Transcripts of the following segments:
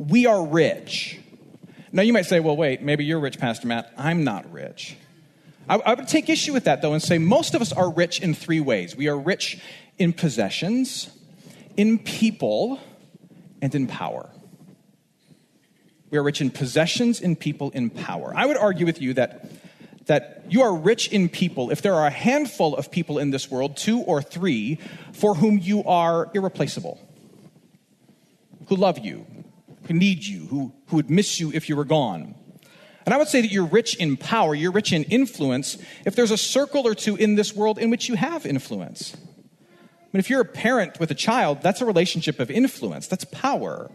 We are rich. Now, you might say, well, wait, maybe you're rich, Pastor Matt. I'm not rich. I, I would take issue with that, though, and say most of us are rich in three ways we are rich in possessions, in people, and in power. We are rich in possessions, in people, in power. I would argue with you that, that you are rich in people if there are a handful of people in this world, two or three, for whom you are irreplaceable, who love you, who need you, who, who would miss you if you were gone. And I would say that you're rich in power, you're rich in influence if there's a circle or two in this world in which you have influence. I mean, if you're a parent with a child, that's a relationship of influence, that's power.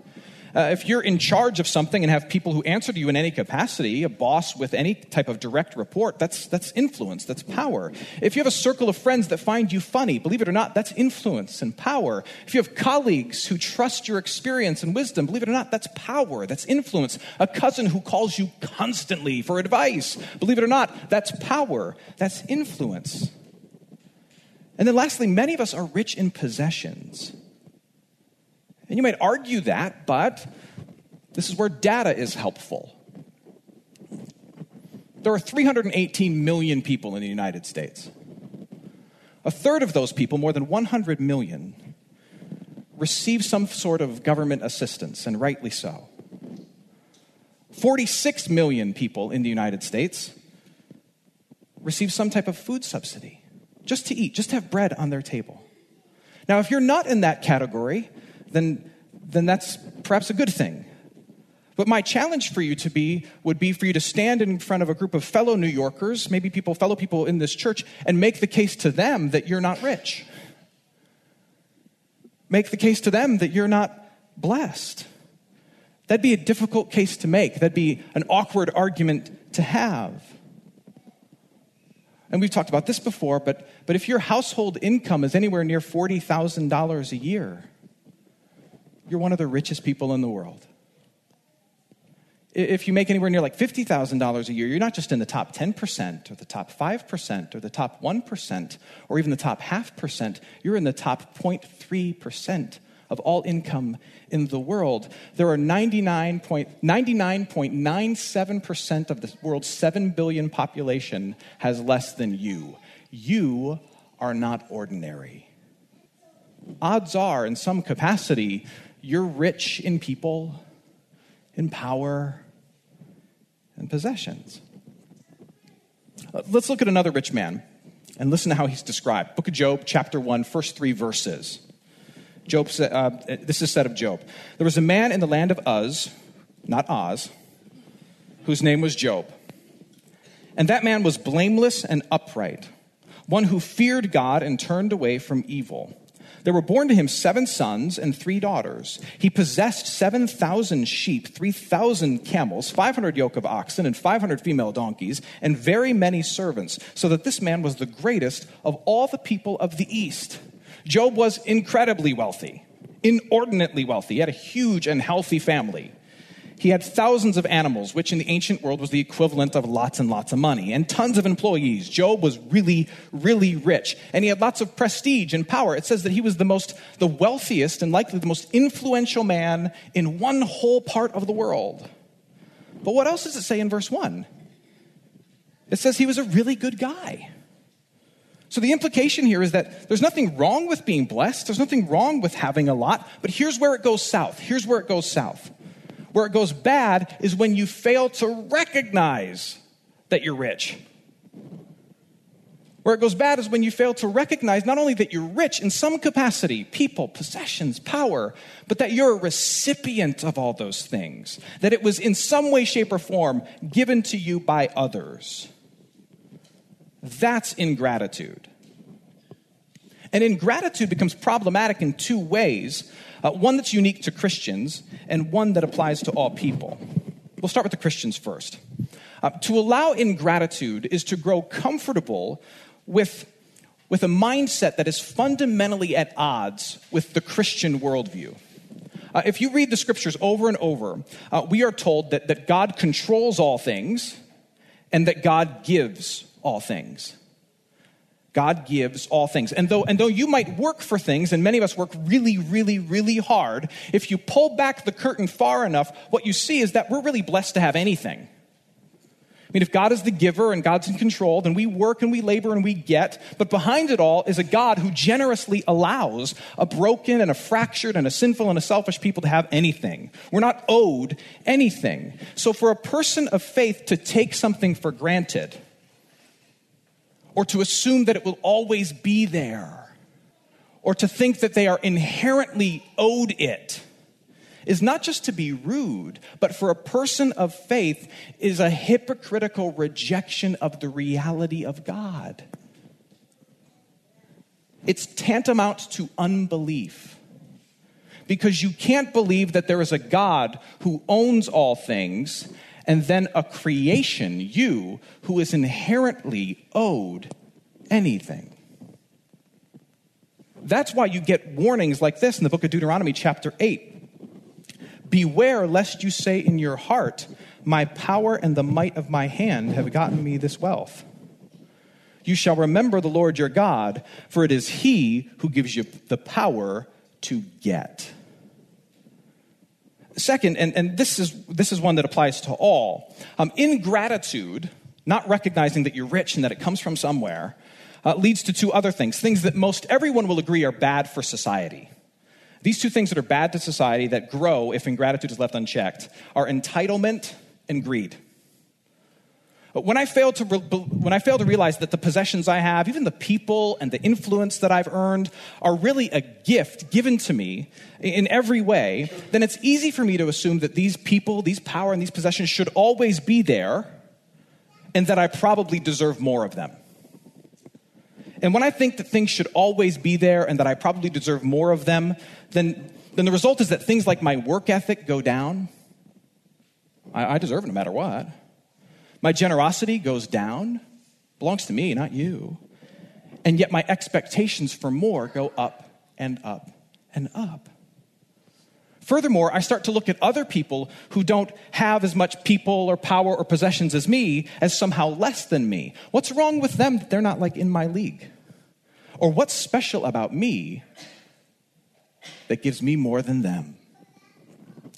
Uh, if you're in charge of something and have people who answer to you in any capacity, a boss with any type of direct report, that's, that's influence, that's power. If you have a circle of friends that find you funny, believe it or not, that's influence and power. If you have colleagues who trust your experience and wisdom, believe it or not, that's power, that's influence. A cousin who calls you constantly for advice, believe it or not, that's power, that's influence. And then lastly, many of us are rich in possessions. And you might argue that, but this is where data is helpful. There are 318 million people in the United States. A third of those people, more than 100 million, receive some sort of government assistance, and rightly so. 46 million people in the United States receive some type of food subsidy just to eat, just to have bread on their table. Now, if you're not in that category, then, then that's perhaps a good thing. But my challenge for you to be would be for you to stand in front of a group of fellow New Yorkers, maybe people, fellow people in this church, and make the case to them that you're not rich. Make the case to them that you're not blessed. That'd be a difficult case to make. That'd be an awkward argument to have. And we've talked about this before, but, but if your household income is anywhere near $40,000 a year, you're one of the richest people in the world. If you make anywhere near like $50,000 a year, you're not just in the top 10% or the top 5% or the top 1% or even the top half percent, you're in the top 0.3% of all income in the world. There are 99.97% of the world's 7 billion population has less than you. You are not ordinary. Odds are, in some capacity, you're rich in people, in power, and possessions. Uh, let's look at another rich man and listen to how he's described. Book of Job, chapter 1, first three verses. Job, uh, this is said of Job. There was a man in the land of Uz, not Oz, whose name was Job. And that man was blameless and upright, one who feared God and turned away from evil. There were born to him seven sons and three daughters. He possessed 7,000 sheep, 3,000 camels, 500 yoke of oxen, and 500 female donkeys, and very many servants, so that this man was the greatest of all the people of the East. Job was incredibly wealthy, inordinately wealthy. He had a huge and healthy family. He had thousands of animals, which in the ancient world was the equivalent of lots and lots of money, and tons of employees. Job was really, really rich, and he had lots of prestige and power. It says that he was the most, the wealthiest, and likely the most influential man in one whole part of the world. But what else does it say in verse 1? It says he was a really good guy. So the implication here is that there's nothing wrong with being blessed, there's nothing wrong with having a lot, but here's where it goes south. Here's where it goes south. Where it goes bad is when you fail to recognize that you're rich. Where it goes bad is when you fail to recognize not only that you're rich in some capacity, people, possessions, power, but that you're a recipient of all those things. That it was in some way, shape, or form given to you by others. That's ingratitude. And ingratitude becomes problematic in two ways uh, one that's unique to Christians, and one that applies to all people. We'll start with the Christians first. Uh, to allow ingratitude is to grow comfortable with, with a mindset that is fundamentally at odds with the Christian worldview. Uh, if you read the scriptures over and over, uh, we are told that, that God controls all things and that God gives all things. God gives all things. And though, and though you might work for things, and many of us work really, really, really hard, if you pull back the curtain far enough, what you see is that we're really blessed to have anything. I mean, if God is the giver and God's in control, then we work and we labor and we get. But behind it all is a God who generously allows a broken and a fractured and a sinful and a selfish people to have anything. We're not owed anything. So for a person of faith to take something for granted, or to assume that it will always be there, or to think that they are inherently owed it, is not just to be rude, but for a person of faith is a hypocritical rejection of the reality of God. It's tantamount to unbelief. Because you can't believe that there is a God who owns all things and then a creation, you, who is inherently owed anything. That's why you get warnings like this in the book of Deuteronomy, chapter 8. Beware lest you say in your heart, My power and the might of my hand have gotten me this wealth. You shall remember the Lord your God, for it is he who gives you the power to get. Second, and, and this, is, this is one that applies to all um, ingratitude, not recognizing that you're rich and that it comes from somewhere, uh, leads to two other things things that most everyone will agree are bad for society. These two things that are bad to society that grow if ingratitude is left unchecked are entitlement and greed. But when I, fail to re- when I fail to realize that the possessions I have, even the people and the influence that I've earned, are really a gift given to me in every way, then it's easy for me to assume that these people, these power, and these possessions should always be there, and that I probably deserve more of them. And when I think that things should always be there and that I probably deserve more of them, then, then the result is that things like my work ethic go down. I, I deserve it no matter what. My generosity goes down, belongs to me, not you. And yet my expectations for more go up and up and up. Furthermore, I start to look at other people who don't have as much people or power or possessions as me as somehow less than me. What's wrong with them that they're not like in my league? Or what's special about me that gives me more than them?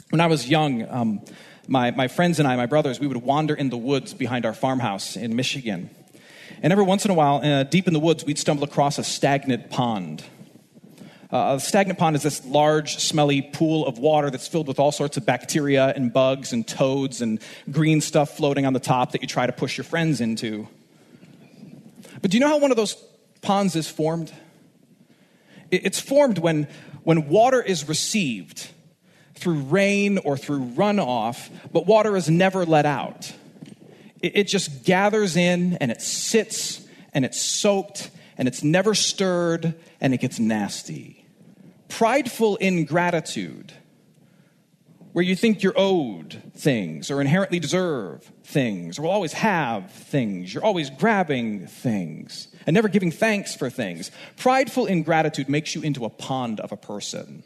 When I was young, um, my, my friends and I, my brothers, we would wander in the woods behind our farmhouse in Michigan. And every once in a while, uh, deep in the woods, we'd stumble across a stagnant pond. Uh, a stagnant pond is this large, smelly pool of water that's filled with all sorts of bacteria and bugs and toads and green stuff floating on the top that you try to push your friends into. But do you know how one of those ponds is formed? It's formed when, when water is received through rain or through runoff, but water is never let out. It, it just gathers in and it sits and it's soaked and it's never stirred and it gets nasty. Prideful ingratitude, where you think you're owed things or inherently deserve things or will always have things. You're always grabbing things and never giving thanks for things. Prideful ingratitude makes you into a pond of a person.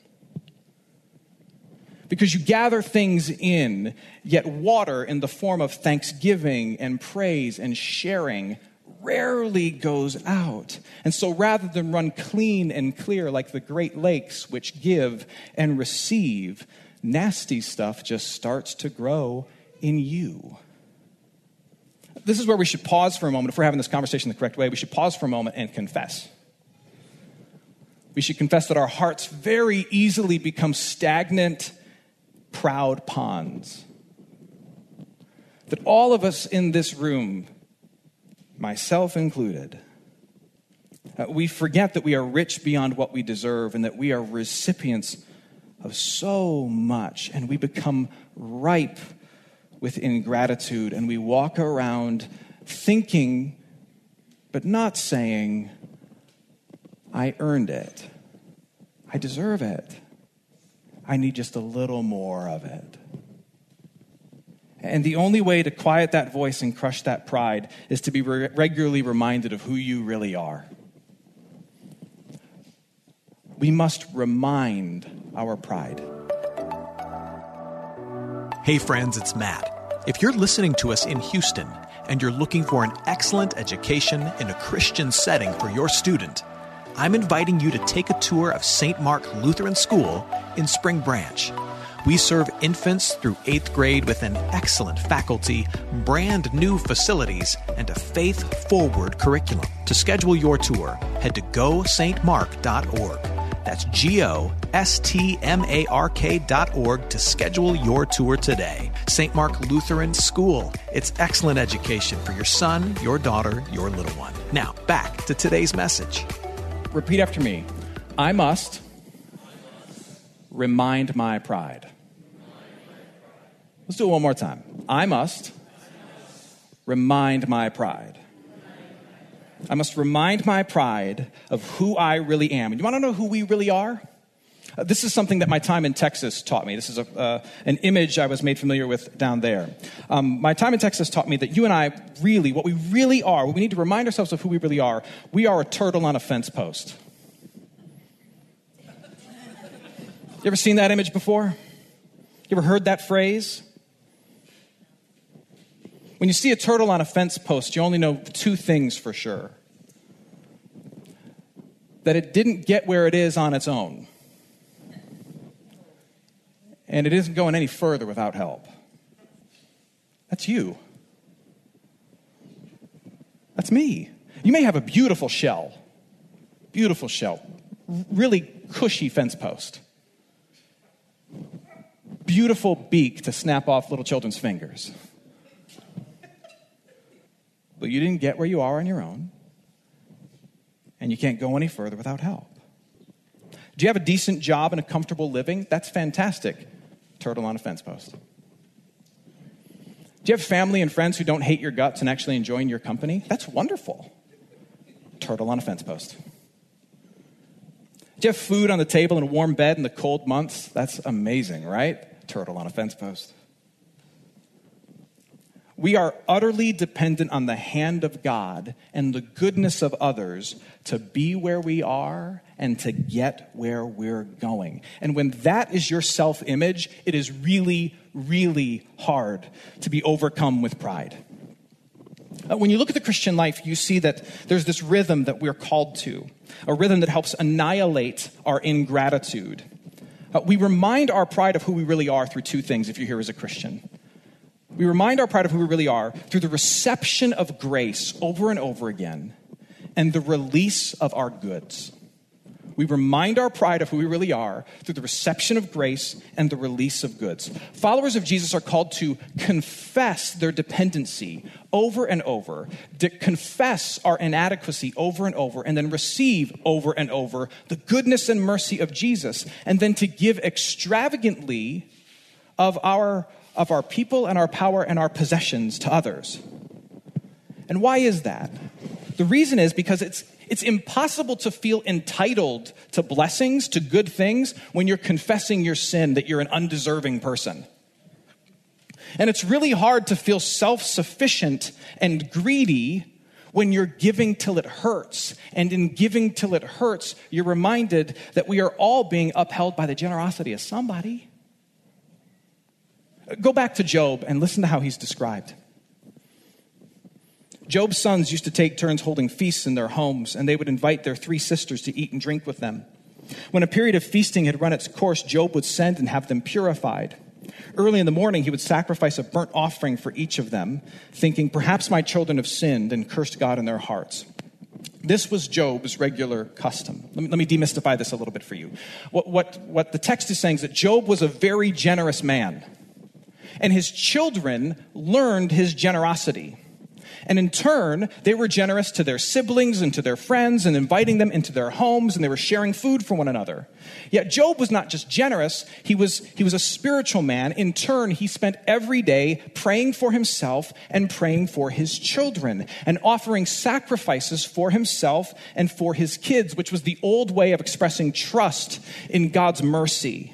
Because you gather things in, yet water in the form of thanksgiving and praise and sharing rarely goes out. And so rather than run clean and clear like the Great Lakes, which give and receive, nasty stuff just starts to grow in you. This is where we should pause for a moment. If we're having this conversation the correct way, we should pause for a moment and confess. We should confess that our hearts very easily become stagnant, proud ponds. That all of us in this room myself included, uh, we forget that we are rich beyond what we deserve and that we are recipients of so much, and we become ripe with ingratitude, and we walk around thinking, but not saying, I earned it. I deserve it. I need just a little more of it. And the only way to quiet that voice and crush that pride is to be re- regularly reminded of who you really are. We must remind our pride. Hey, friends, it's Matt. If you're listening to us in Houston and you're looking for an excellent education in a Christian setting for your student, I'm inviting you to take a tour of St. Mark Lutheran School in Spring Branch. We serve infants through eighth grade with an excellent faculty, brand new facilities, and a faith forward curriculum. To schedule your tour, head to gostmark.org. That's G O S T M A R K dot org to schedule your tour today. St. Mark Lutheran School. It's excellent education for your son, your daughter, your little one. Now, back to today's message. Repeat after me I must remind my pride. Let's do it one more time. I must remind my pride. I must remind my pride of who I really am. You want to know who we really are? Uh, this is something that my time in Texas taught me. This is a, uh, an image I was made familiar with down there. Um, my time in Texas taught me that you and I really, what we really are, we need to remind ourselves of who we really are, we are a turtle on a fence post. You ever seen that image before? You ever heard that phrase? When you see a turtle on a fence post, you only know two things for sure that it didn't get where it is on its own, and it isn't going any further without help. That's you. That's me. You may have a beautiful shell, beautiful shell, really cushy fence post, beautiful beak to snap off little children's fingers but you didn't get where you are on your own, and you can't go any further without help. Do you have a decent job and a comfortable living? That's fantastic. Turtle on a fence post. Do you have family and friends who don't hate your guts and actually enjoying your company? That's wonderful. Turtle on a fence post. Do you have food on the table and a warm bed in the cold months? That's amazing, right? Turtle on a fence post. We are utterly dependent on the hand of God and the goodness of others to be where we are and to get where we're going. And when that is your self image, it is really, really hard to be overcome with pride. Uh, when you look at the Christian life, you see that there's this rhythm that we're called to, a rhythm that helps annihilate our ingratitude. Uh, we remind our pride of who we really are through two things if you're here as a Christian. We remind our pride of who we really are through the reception of grace over and over again and the release of our goods. We remind our pride of who we really are through the reception of grace and the release of goods. Followers of Jesus are called to confess their dependency over and over, to confess our inadequacy over and over, and then receive over and over the goodness and mercy of Jesus, and then to give extravagantly of our of our people and our power and our possessions to others. And why is that? The reason is because it's, it's impossible to feel entitled to blessings, to good things, when you're confessing your sin that you're an undeserving person. And it's really hard to feel self sufficient and greedy when you're giving till it hurts. And in giving till it hurts, you're reminded that we are all being upheld by the generosity of somebody. Go back to Job and listen to how he's described. Job's sons used to take turns holding feasts in their homes, and they would invite their three sisters to eat and drink with them. When a period of feasting had run its course, Job would send and have them purified. Early in the morning, he would sacrifice a burnt offering for each of them, thinking, Perhaps my children have sinned and cursed God in their hearts. This was Job's regular custom. Let me, let me demystify this a little bit for you. What, what, what the text is saying is that Job was a very generous man, and his children learned his generosity. And in turn, they were generous to their siblings and to their friends and inviting them into their homes and they were sharing food for one another. Yet Job was not just generous, he was, he was a spiritual man. In turn, he spent every day praying for himself and praying for his children and offering sacrifices for himself and for his kids, which was the old way of expressing trust in God's mercy.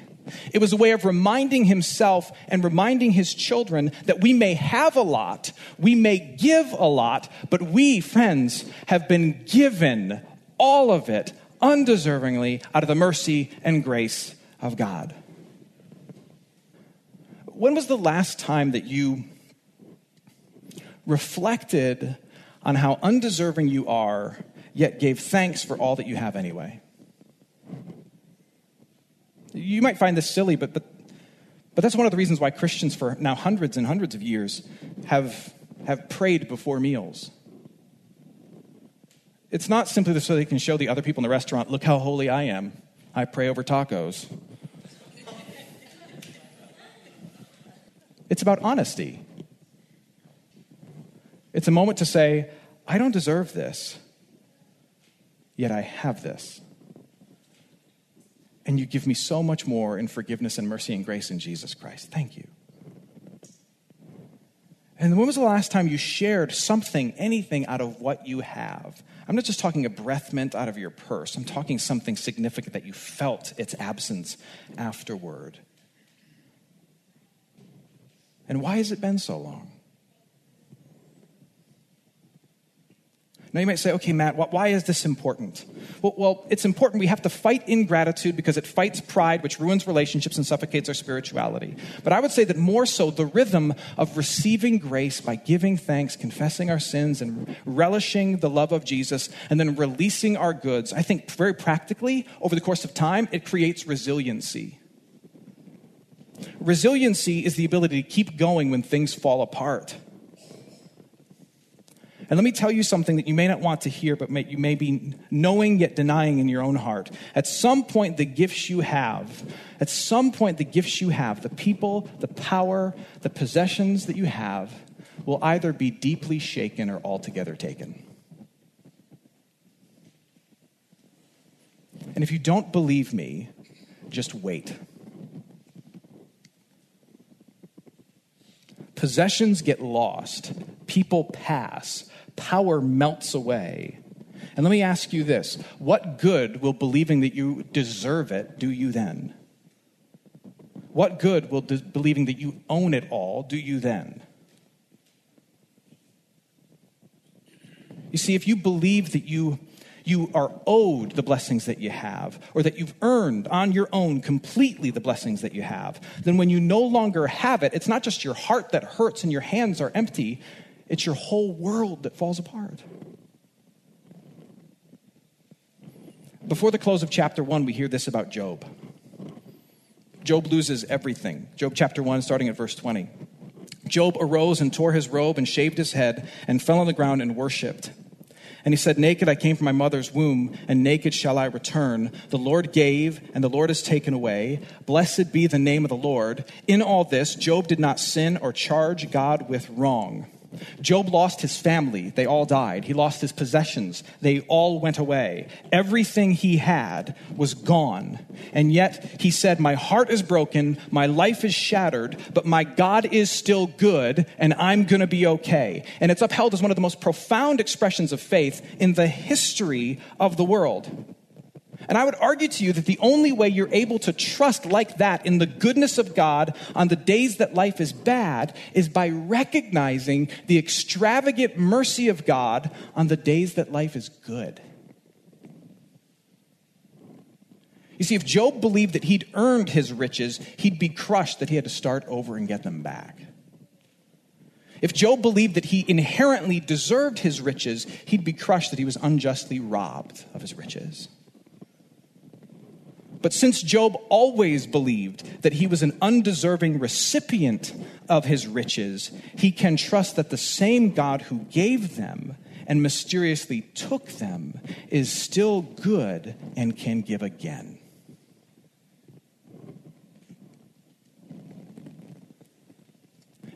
It was a way of reminding himself and reminding his children that we may have a lot, we may give a lot, but we, friends, have been given all of it undeservingly out of the mercy and grace of God. When was the last time that you reflected on how undeserving you are, yet gave thanks for all that you have anyway? You might find this silly, but, but, but that's one of the reasons why Christians, for now hundreds and hundreds of years, have, have prayed before meals. It's not simply so they can show the other people in the restaurant, look how holy I am. I pray over tacos. It's about honesty. It's a moment to say, I don't deserve this, yet I have this and you give me so much more in forgiveness and mercy and grace in Jesus Christ. Thank you. And when was the last time you shared something, anything out of what you have? I'm not just talking a breath mint out of your purse. I'm talking something significant that you felt its absence afterward. And why has it been so long? Now you might say, okay, Matt, why is this important? Well, well, it's important. We have to fight ingratitude because it fights pride, which ruins relationships and suffocates our spirituality. But I would say that more so, the rhythm of receiving grace by giving thanks, confessing our sins, and relishing the love of Jesus, and then releasing our goods, I think very practically, over the course of time, it creates resiliency. Resiliency is the ability to keep going when things fall apart. And let me tell you something that you may not want to hear, but may, you may be knowing yet denying in your own heart. At some point, the gifts you have, at some point, the gifts you have, the people, the power, the possessions that you have, will either be deeply shaken or altogether taken. And if you don't believe me, just wait. Possessions get lost, people pass, power melts away. And let me ask you this what good will believing that you deserve it do you then? What good will de- believing that you own it all do you then? You see, if you believe that you, you are owed the blessings that you have, or that you've earned on your own completely the blessings that you have, then when you no longer have it, it's not just your heart that hurts and your hands are empty, it's your whole world that falls apart. Before the close of chapter 1, we hear this about Job. Job loses everything. Job chapter 1, starting at verse 20. Job arose and tore his robe and shaved his head and fell on the ground and worshiped. And he said, Naked I came from my mother's womb, and naked shall I return. The Lord gave, and the Lord has taken away. Blessed be the name of the Lord. In all this, Job did not sin or charge God with wrong. Job lost his family. They all died. He lost his possessions. They all went away. Everything he had was gone. And yet he said, My heart is broken. My life is shattered, but my God is still good, and I'm going to be okay. And it's upheld as one of the most profound expressions of faith in the history of the world. And I would argue to you that the only way you're able to trust like that in the goodness of God on the days that life is bad is by recognizing the extravagant mercy of God on the days that life is good. You see, if Job believed that he'd earned his riches, he'd be crushed that he had to start over and get them back. If Job believed that he inherently deserved his riches, he'd be crushed that he was unjustly robbed of his riches. But since Job always believed that he was an undeserving recipient of his riches, he can trust that the same God who gave them and mysteriously took them is still good and can give again.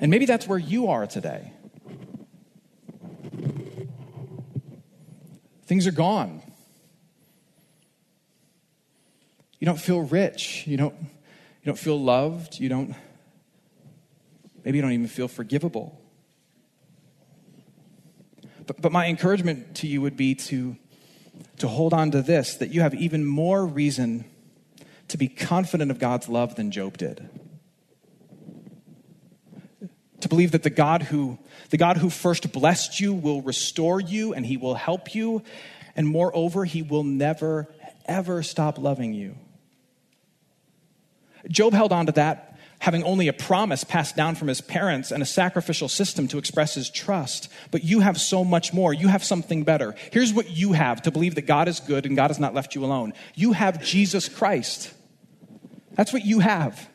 And maybe that's where you are today. Things are gone. You don't feel rich. You don't, you don't feel loved. You don't, maybe you don't even feel forgivable. But, but my encouragement to you would be to, to hold on to this that you have even more reason to be confident of God's love than Job did to believe that the God who the God who first blessed you will restore you and he will help you and moreover he will never ever stop loving you. Job held on to that having only a promise passed down from his parents and a sacrificial system to express his trust. But you have so much more. You have something better. Here's what you have to believe that God is good and God has not left you alone. You have Jesus Christ. That's what you have.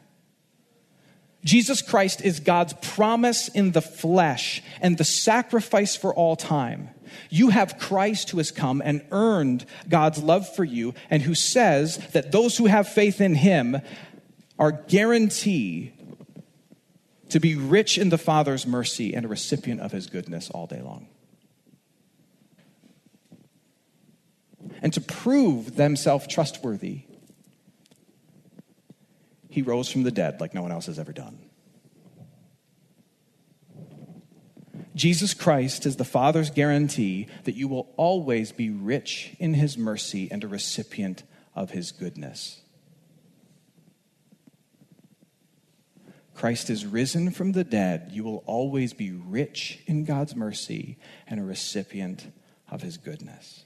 Jesus Christ is God's promise in the flesh and the sacrifice for all time. You have Christ who has come and earned God's love for you, and who says that those who have faith in him are guarantee to be rich in the Father's mercy and a recipient of his goodness all day long. And to prove themselves trustworthy, he rose from the dead like no one else has ever done. Jesus Christ is the Father's guarantee that you will always be rich in his mercy and a recipient of his goodness. Christ is risen from the dead. You will always be rich in God's mercy and a recipient of his goodness.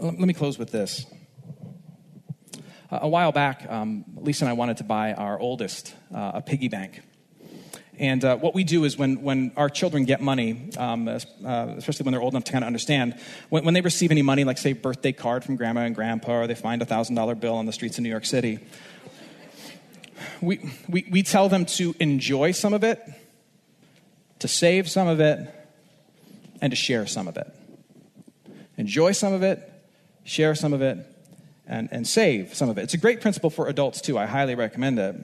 Let me close with this a while back, um, Lisa and I wanted to buy our oldest uh, a piggy bank. And uh, what we do is when, when our children get money, um, uh, especially when they're old enough to kind of understand, when, when they receive any money, like say birthday card from grandma and grandpa, or they find a $1,000 bill on the streets of New York City, we, we, we tell them to enjoy some of it, to save some of it, and to share some of it. Enjoy some of it, share some of it, and, and save some of it. It's a great principle for adults, too. I highly recommend it.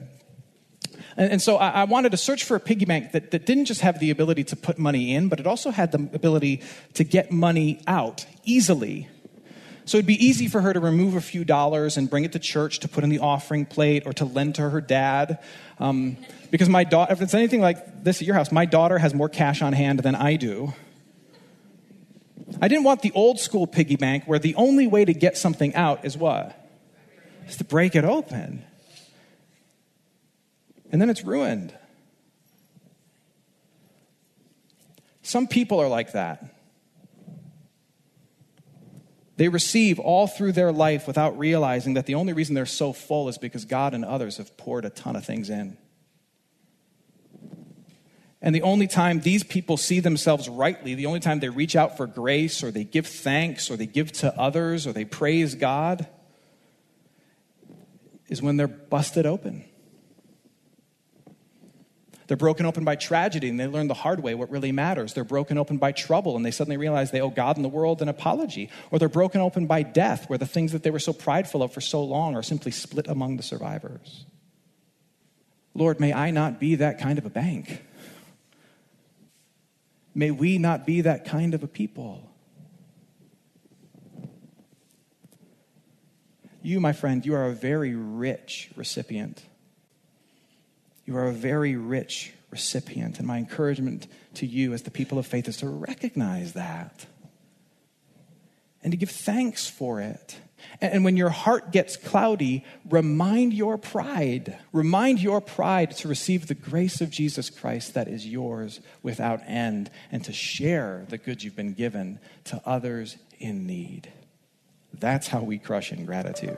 And, and so I, I, wanted to search for a piggy bank that, that didn't just have the ability to put money in, but it also had the ability to get money out easily. So it'd be easy for her to remove a few dollars and bring it to church to put in the offering plate or to lend to her dad. Um, because my daughter, if it's anything like this at your house, my daughter has more cash on hand than I do. I didn't want the old school piggy bank where the only way to get something out is what? Is to break it open. And then it's ruined. Some people are like that. They receive all through their life without realizing that the only reason they're so full is because God and others have poured a ton of things in. And the only time these people see themselves rightly, the only time they reach out for grace or they give thanks or they give to others or they praise God, is when they're busted open. They're broken open by tragedy and they learn the hard way what really matters. They're broken open by trouble and they suddenly realize they owe God and the world an apology. Or they're broken open by death, where the things that they were so prideful of for so long are simply split among the survivors. Lord, may I not be that kind of a bank. May we not be that kind of a people. You, my friend, you are a very rich recipient. You are a very rich recipient. And my encouragement to you as the people of faith is to recognize that and to give thanks for it. And when your heart gets cloudy, remind your pride. Remind your pride to receive the grace of Jesus Christ that is yours without end and to share the goods you've been given to others in need. That's how we crush ingratitude.